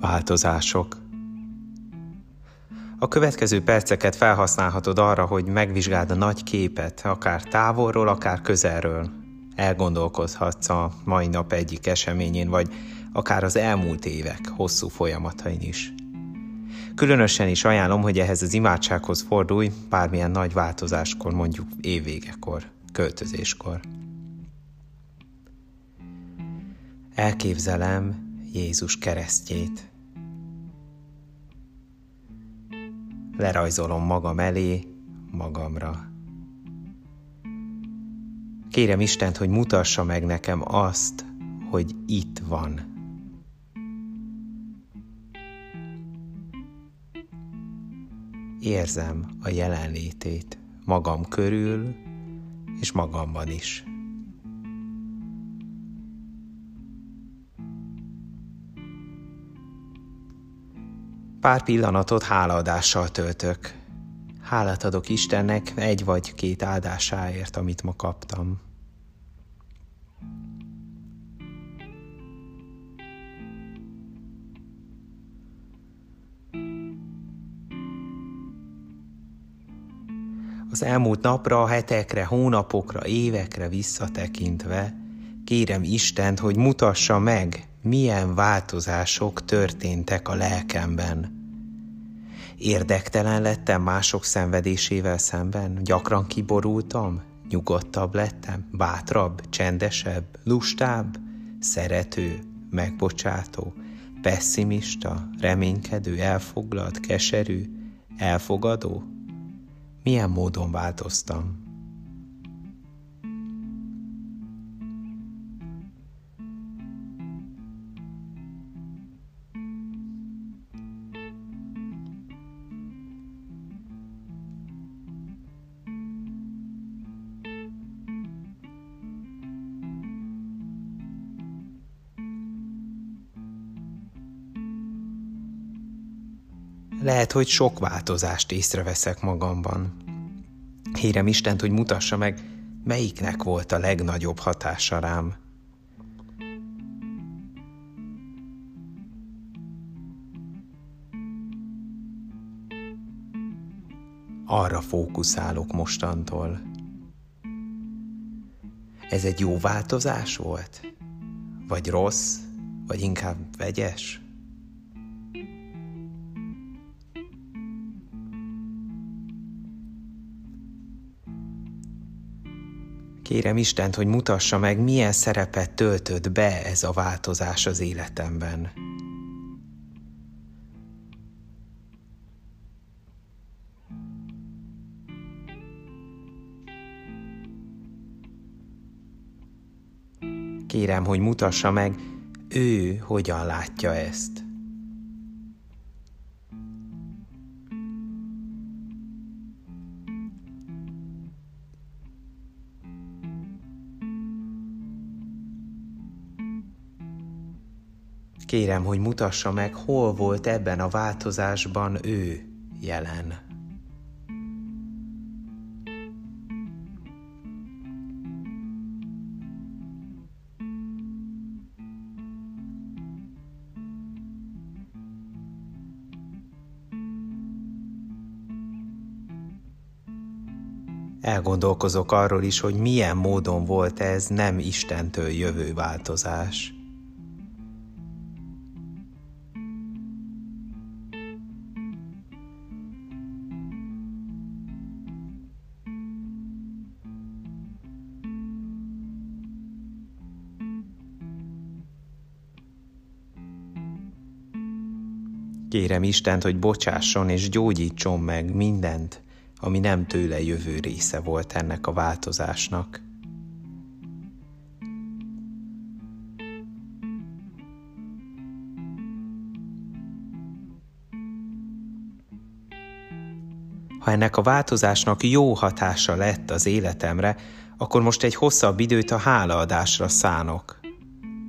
Változások A következő perceket felhasználhatod arra, hogy megvizsgáld a nagy képet, akár távolról, akár közelről. Elgondolkozhatsz a mai nap egyik eseményén, vagy akár az elmúlt évek hosszú folyamatain is. Különösen is ajánlom, hogy ehhez az imádsághoz fordulj bármilyen nagy változáskor, mondjuk évvégekor, költözéskor. Elképzelem Jézus keresztjét. Lerajzolom magam elé, magamra. Kérem Istent, hogy mutassa meg nekem azt, hogy itt van. Érzem a jelenlétét magam körül és magamban is. Pár pillanatot hálaadással töltök. Hálát adok Istennek egy vagy két áldásáért, amit ma kaptam. Az elmúlt napra, hetekre, hónapokra, évekre visszatekintve, kérem Istent, hogy mutassa meg, milyen változások történtek a lelkemben. Érdektelen lettem mások szenvedésével szemben, gyakran kiborultam, nyugodtabb lettem, bátrabb, csendesebb, lustább, szerető, megbocsátó, pessimista, reménykedő, elfoglalt, keserű, elfogadó? Milyen módon változtam? Lehet, hogy sok változást észreveszek magamban. Kérem Istent, hogy mutassa meg, melyiknek volt a legnagyobb hatása rám. Arra fókuszálok mostantól. Ez egy jó változás volt? Vagy rossz? Vagy inkább vegyes? Kérem Istent, hogy mutassa meg, milyen szerepet töltött be ez a változás az életemben. Kérem, hogy mutassa meg, ő hogyan látja ezt. Kérem, hogy mutassa meg, hol volt ebben a változásban ő jelen. Elgondolkozok arról is, hogy milyen módon volt ez nem Istentől jövő változás. Kérem Istent, hogy bocsásson és gyógyítson meg mindent, ami nem tőle jövő része volt ennek a változásnak. Ha ennek a változásnak jó hatása lett az életemre, akkor most egy hosszabb időt a hálaadásra szánok.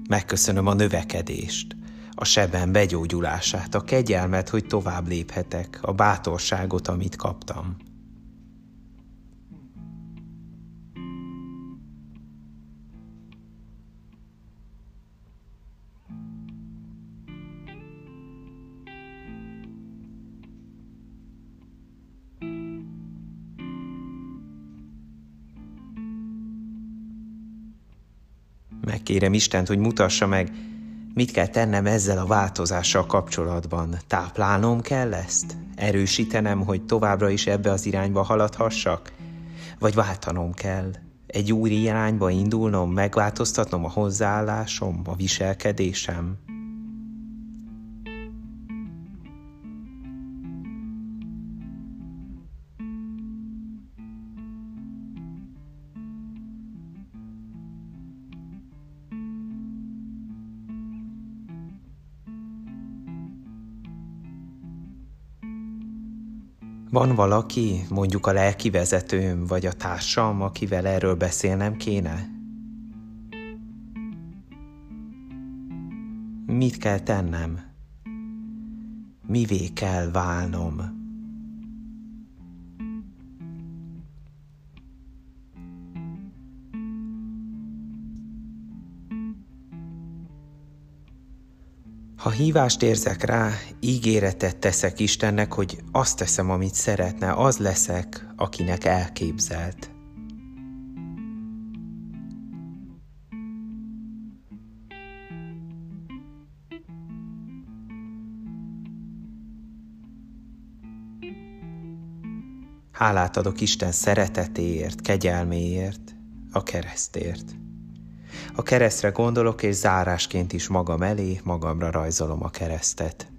Megköszönöm a növekedést, a sebem begyógyulását, a kegyelmet, hogy tovább léphetek, a bátorságot, amit kaptam. Megkérem Istent, hogy mutassa meg, mit kell tennem ezzel a változással kapcsolatban. Táplálnom kell ezt? Erősítenem, hogy továbbra is ebbe az irányba haladhassak? Vagy váltanom kell? Egy új irányba indulnom, megváltoztatnom a hozzáállásom, a viselkedésem? Van valaki, mondjuk a lelki vezetőm, vagy a társam, akivel erről beszélnem kéne? Mit kell tennem? Mivé kell válnom? Ha hívást érzek rá, ígéretet teszek Istennek, hogy azt teszem, amit szeretne, az leszek, akinek elképzelt. Hálát adok Isten szeretetéért, kegyelméért, a keresztért. A keresztre gondolok, és zárásként is magam elé, magamra rajzolom a keresztet.